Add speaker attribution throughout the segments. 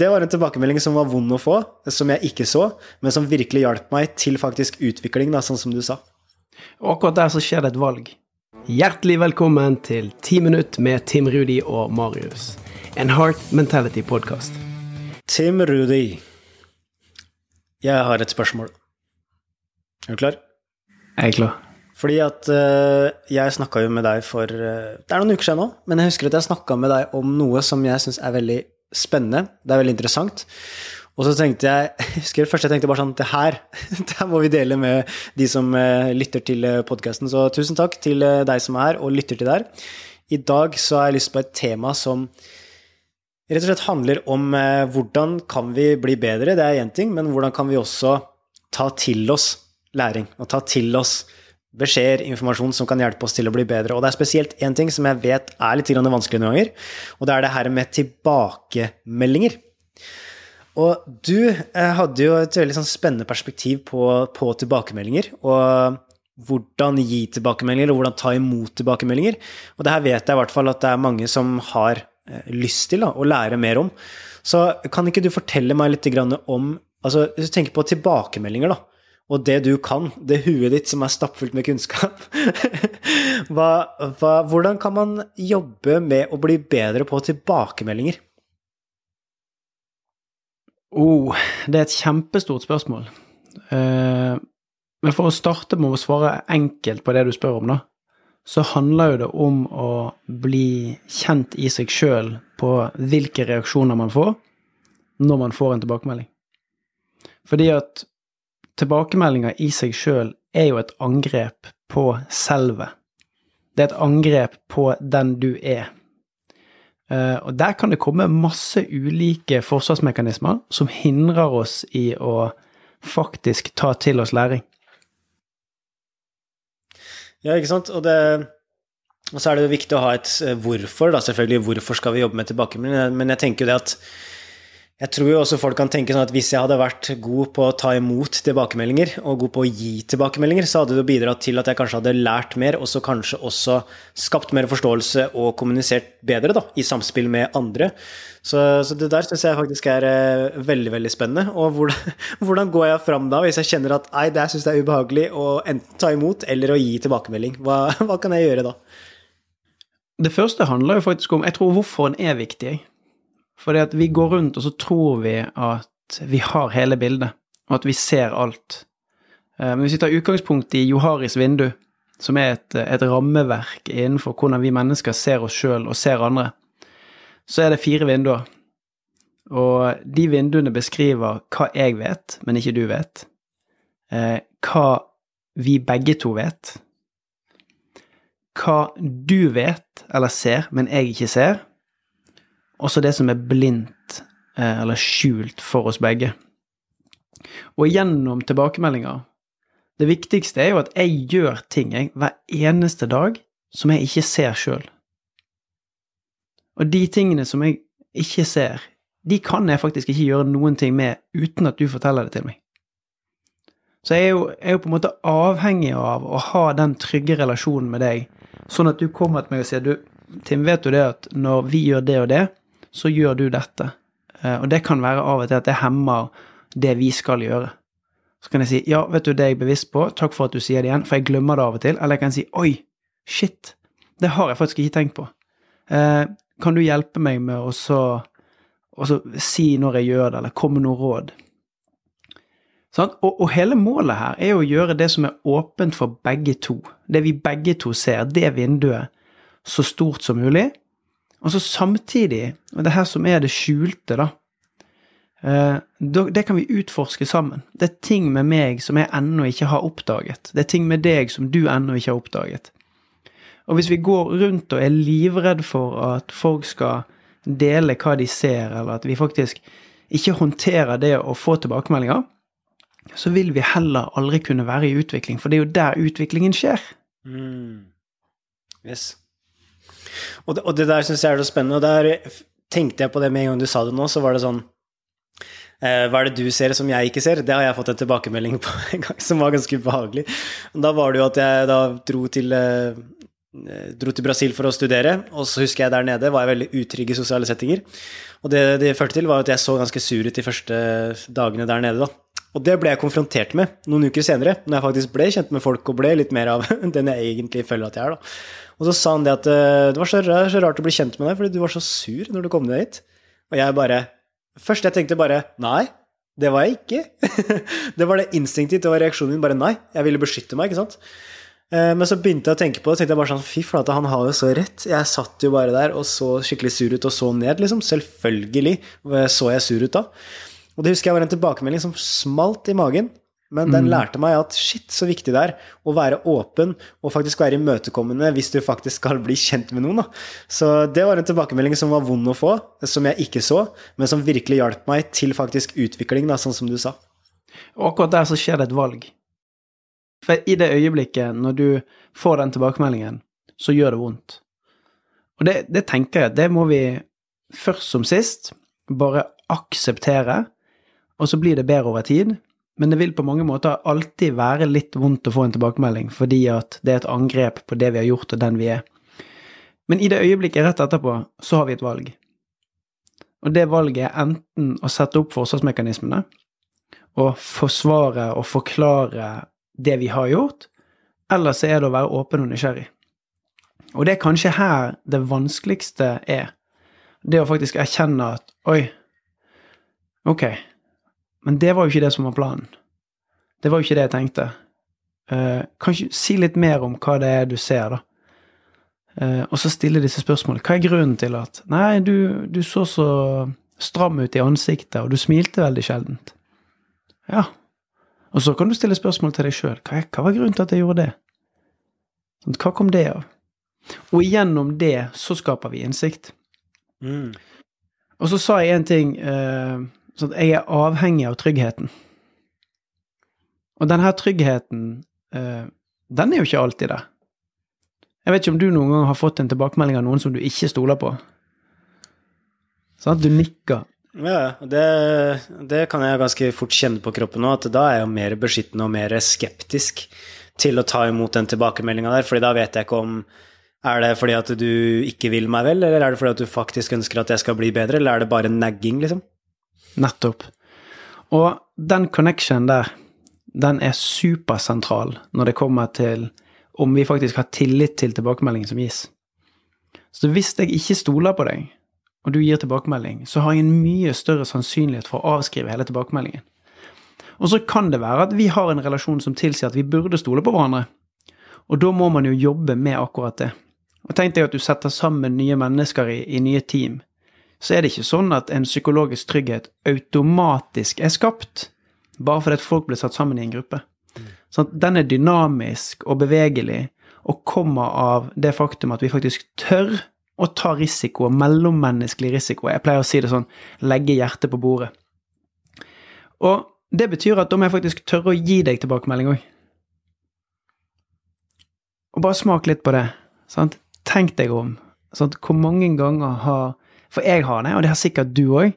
Speaker 1: det var en tilbakemelding som var vond å få, som jeg ikke så, men som virkelig hjalp meg til faktisk utvikling, da, sånn som du sa.
Speaker 2: Og akkurat der så skjer det et valg. Hjertelig velkommen til Ti minutt med Tim Rudi og Marius. En Heart Mentality-podkast.
Speaker 1: Tim Rudi, jeg har et spørsmål. Er du klar?
Speaker 2: Jeg er klar.
Speaker 1: Fordi at uh, jeg snakka jo med deg for uh, Det er noen uker siden nå, men jeg husker at jeg snakka med deg om noe som jeg syns er veldig spennende. Det er veldig interessant. Og så tenkte jeg jeg husker først jeg tenkte bare sånn Det her det må vi dele med de som uh, lytter til uh, podkasten. Så tusen takk til uh, deg som er her og lytter til der. I dag så har jeg lyst på et tema som rett og slett handler om hvordan kan vi bli bedre, det er én ting, men hvordan kan vi også ta til oss læring, og ta til oss beskjeder, informasjon som kan hjelpe oss til å bli bedre. Og det er spesielt én ting som jeg vet er litt vanskelig noen ganger, og det er det her med tilbakemeldinger. Og du eh, hadde jo et veldig sånn spennende perspektiv på, på, tilbakemeldinger. Og hvordan gi tilbakemeldinger, og hvordan ta imot tilbakemeldinger. Og det her vet jeg i hvert fall at det er mange som har eh, lyst til da, å lære mer om. Så kan ikke du fortelle meg litt om altså Hvis du tenker på tilbakemeldinger, da, og det du kan, det huet ditt som er stappfullt med kunnskap hva, hva, Hvordan kan man jobbe med å bli bedre på tilbakemeldinger?
Speaker 2: Oh, det er et kjempestort spørsmål. Uh, men for å starte med å svare enkelt på det du spør om, da, så handler jo det om å bli kjent i seg sjøl på hvilke reaksjoner man får når man får en tilbakemelding. Fordi at tilbakemeldinger i seg sjøl er jo et angrep på selvet. Det er et angrep på den du er. Eh, og der kan det komme masse ulike forsvarsmekanismer som hindrer oss i å faktisk ta til oss læring.
Speaker 1: Ja, ikke sant. Og, det, og så er det jo viktig å ha et eh, hvorfor, da selvfølgelig. Hvorfor skal vi jobbe med tilbakemelding? Men jeg tenker jo det at jeg tror jo også folk kan tenke sånn at hvis jeg hadde vært god på å ta imot tilbakemeldinger, og god på å gi tilbakemeldinger, så hadde det bidratt til at jeg kanskje hadde lært mer, og så kanskje også skapt mer forståelse og kommunisert bedre da, i samspill med andre. Så, så det der syns jeg faktisk er eh, veldig veldig spennende. Og hvordan, hvordan, går jeg fram da, hvis jeg kjenner at nei, det syns jeg er ubehagelig å enten ta imot eller å gi tilbakemelding? Hva, hva kan jeg gjøre da?
Speaker 2: Det første handler jo faktisk om Jeg tror hvorfor en er viktig. Fordi at vi går rundt, og så tror vi at vi har hele bildet, og at vi ser alt. Eh, men hvis vi tar utgangspunkt i Joharis vindu, som er et, et rammeverk innenfor hvordan vi mennesker ser oss sjøl og ser andre, så er det fire vinduer. Og de vinduene beskriver hva jeg vet, men ikke du vet. Eh, hva vi begge to vet. Hva du vet eller ser, men jeg ikke ser også det som er blindt eh, eller skjult for oss begge. Og gjennom tilbakemeldinger Det viktigste er jo at jeg gjør ting jeg, hver eneste dag som jeg ikke ser sjøl. Og de tingene som jeg ikke ser, de kan jeg faktisk ikke gjøre noen ting med uten at du forteller det til meg. Så jeg er jo, jeg er jo på en måte avhengig av å ha den trygge relasjonen med deg, sånn at du kommer til meg og sier du, Tim, vet du det at når vi gjør det og det, så gjør du dette. Eh, og det kan være av og til at det hemmer det vi skal gjøre. Så kan jeg si ja, vet du, det er jeg bevisst på, takk for at du sier det igjen, for jeg glemmer det av og til. Eller jeg kan si oi, shit, det har jeg faktisk ikke tenkt på. Eh, kan du hjelpe meg med å så, si når jeg gjør det, eller komme med noe råd? Sånn? Og, og, hele målet her er jo å gjøre det som er åpent for begge to. Det vi begge to ser, det vinduet, så stort som mulig, og så samtidig, og det her som er det skjulte, da eh, Det kan vi utforske sammen. Det er ting med meg som jeg ennå ikke har oppdaget. Det er ting med deg som du ennå ikke har oppdaget. Og hvis vi går rundt og er livredd for at folk skal dele hva de ser, eller at vi faktisk ikke håndterer det å få tilbakemeldinger, så vil vi heller aldri kunne være i utvikling, for det er jo der utviklingen skjer. Mm.
Speaker 1: Yes. Og det, og det der syns jeg er så spennende. Og der tenkte jeg på det med en gang du sa det nå, så var det sånn eh, Hva er det du ser som jeg ikke ser? Det har jeg fått en tilbakemelding på en gang som var ganske ubehagelig. Da var det jo at jeg da dro til eh, eh, dro til Brasil for å studere, og så husker jeg der nede var jeg veldig utrygg i sosiale settinger. Og det det førte til, var at jeg så ganske sur ut de første dagene der nede, da. Og det ble jeg konfrontert med noen uker senere, når jeg faktisk ble kjent med folk og ble litt mer av den jeg egentlig føler at jeg er, da. Og så sa han det at eh, det var så så rart å bli kjent med deg, fordi du var så sur når du kom ned hit. Og jeg bare Først jeg tenkte bare nei, det var jeg ikke. det var det instinktivt, det var reaksjonen min bare nei. Jeg ville beskytte meg, ikke sant. Eh, men så begynte jeg å tenke på det, og tenkte jeg bare sånn fy flate, han har jo så rett. Jeg satt jo bare der og så skikkelig sur ut og så ned, liksom. Selvfølgelig så jeg sur ut da. Og det husker jeg var en tilbakemelding som smalt i magen. Men den lærte meg at shit, så viktig det er å være åpen og faktisk være imøtekommende hvis du faktisk skal bli kjent med noen. Da. Så det var en tilbakemelding som var vond å få, som jeg ikke så, men som virkelig hjalp meg til faktisk utvikling, da, sånn som du sa.
Speaker 2: Og akkurat der så skjer det et valg. For i det øyeblikket når du får den tilbakemeldingen, så gjør det vondt. Og det, det tenker jeg, det må vi først som sist bare akseptere, og så blir det bedre over tid. Men det vil på mange måter alltid være litt vondt å få en tilbakemelding, fordi at det er et angrep på det vi har gjort og den vi er. Men i det øyeblikket rett etterpå, så har vi et valg. Og det valget er enten å sette opp forsvarsmekanismene og forsvare og forklare det vi har gjort, eller så er det å være åpen og nysgjerrig. Og det er kanskje her det vanskeligste er. Det å faktisk erkjenne at oi, ok, men det var jo ikke det som var planen. Det var jo ikke det jeg tenkte. Uh, kan ikke si litt mer om hva det er du ser, da? Uh, og så stille disse spørsmålene. Hva er grunnen til at Nei, du, du, så så stram ut i ansiktet, og du smilte veldig sjeldent. Ja. Og så kan du stille spørsmål til deg sjøl. Hva, hva, var grunnen til at jeg gjorde det? Sånn, hva kom det av? Og gjennom det så skaper vi innsikt. Mm. Og så sa jeg en ting uh, Sånn jeg er avhengig av tryggheten. Og denne tryggheten, eh, den er jo ikke alltid der. Jeg vet ikke om du noen gang har fått en tilbakemelding av noen som du ikke stoler på? Sånn at du nikker.
Speaker 1: Ja, det, det kan jeg ganske fort kjenne på kroppen nå, at da er jeg jo mer beskyttende og mer skeptisk til å ta imot den tilbakemeldinga der, fordi da vet jeg ikke om er det fordi at du ikke vil meg vel, eller er det fordi at du faktisk ønsker at jeg skal bli bedre, eller er det bare nagging, liksom?
Speaker 2: Nettopp. Og den connection der, den er supersentral når det kommer til om vi faktisk har tillit til tilbakemeldingen som gis. Så hvis jeg ikke stoler på deg, og du gir tilbakemelding, så har jeg en mye større sannsynlighet for å avskrive hele tilbakemeldingen. Og så kan det være at vi har en relasjon som tilsier at vi burde stole på hverandre. Og da må man jo jobbe med akkurat det. Og tenk deg at du setter sammen nye mennesker i, i nye team så er det ikke sånn at en psykologisk trygghet automatisk er skapt bare fordi at folk blir satt sammen i en gruppe. Sånn den er dynamisk og bevegelig og kommer av det faktum at vi faktisk tør å ta risiko, mellommenneskelig risiko. Jeg pleier å si det sånn legge hjertet på bordet. Og det betyr at da må jeg faktisk tørre å gi deg tilbakemelding òg. Og bare smak litt på det. Sant? Tenk deg om. Sant? Hvor mange ganger har for jeg har det, og det har sikkert du òg.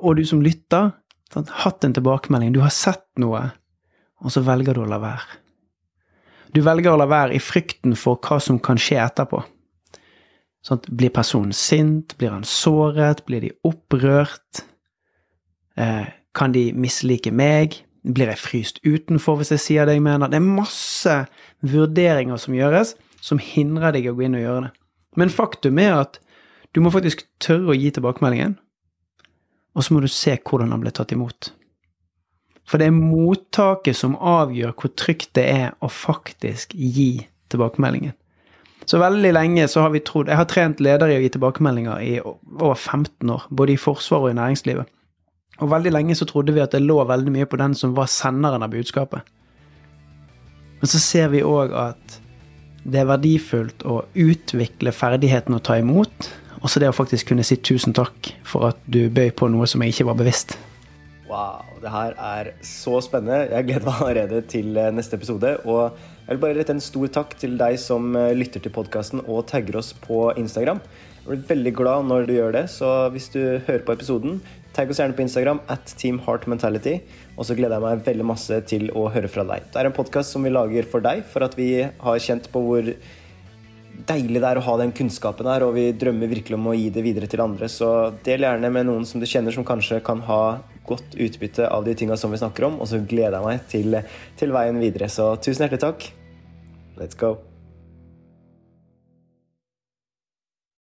Speaker 2: Og du som lytter. Sant? Hatt en tilbakemelding. Du har sett noe, og så velger du å la være. Du velger å la være i frykten for hva som kan skje etterpå. Sånn, blir personen sint? Blir han såret? Blir de opprørt? Eh, kan de mislike meg? Blir jeg fryst utenfor hvis jeg sier det jeg mener? Det er masse vurderinger som gjøres, som hindrer deg å gå inn og gjøre det. Men faktum er at du må faktisk tørre å gi tilbakemeldingen, og så må du se hvordan den ble tatt imot. For det er mottaket som avgjør hvor trygt det er å faktisk gi tilbakemeldingen. Så veldig lenge så har vi trodd Jeg har trent ledere i å gi tilbakemeldinger i over 15 år, både i Forsvaret og i næringslivet. Og veldig lenge så trodde vi at det lå veldig mye på den som var senderen av budskapet. Men så ser vi òg at det er verdifullt å utvikle ferdigheten å ta imot, også det å faktisk kunne si tusen takk for at du bøy på noe som jeg ikke var bevisst.
Speaker 1: Wow, det her er så spennende. Jeg gleder meg allerede til eh, neste episode. Og jeg vil bare rette en stor takk til deg som eh, lytter til podkasten og tagger oss på Instagram. Jeg blir veldig glad når du gjør det, så hvis du hører på episoden, tagg oss gjerne på Instagram at Team Heart Mentality. Og så gleder jeg meg veldig masse til å høre fra deg. Det er en podkast som vi lager for deg, for at vi har kjent på hvor
Speaker 3: deilig det er å ha den kunnskapen her, og vi drømmer virkelig om å gi det videre til andre. Så del gjerne med noen som du kjenner som kanskje kan ha godt utbytte av de tinga som vi snakker om, og så gleder jeg meg til, til veien videre. Så tusen hjertelig takk. Let's go.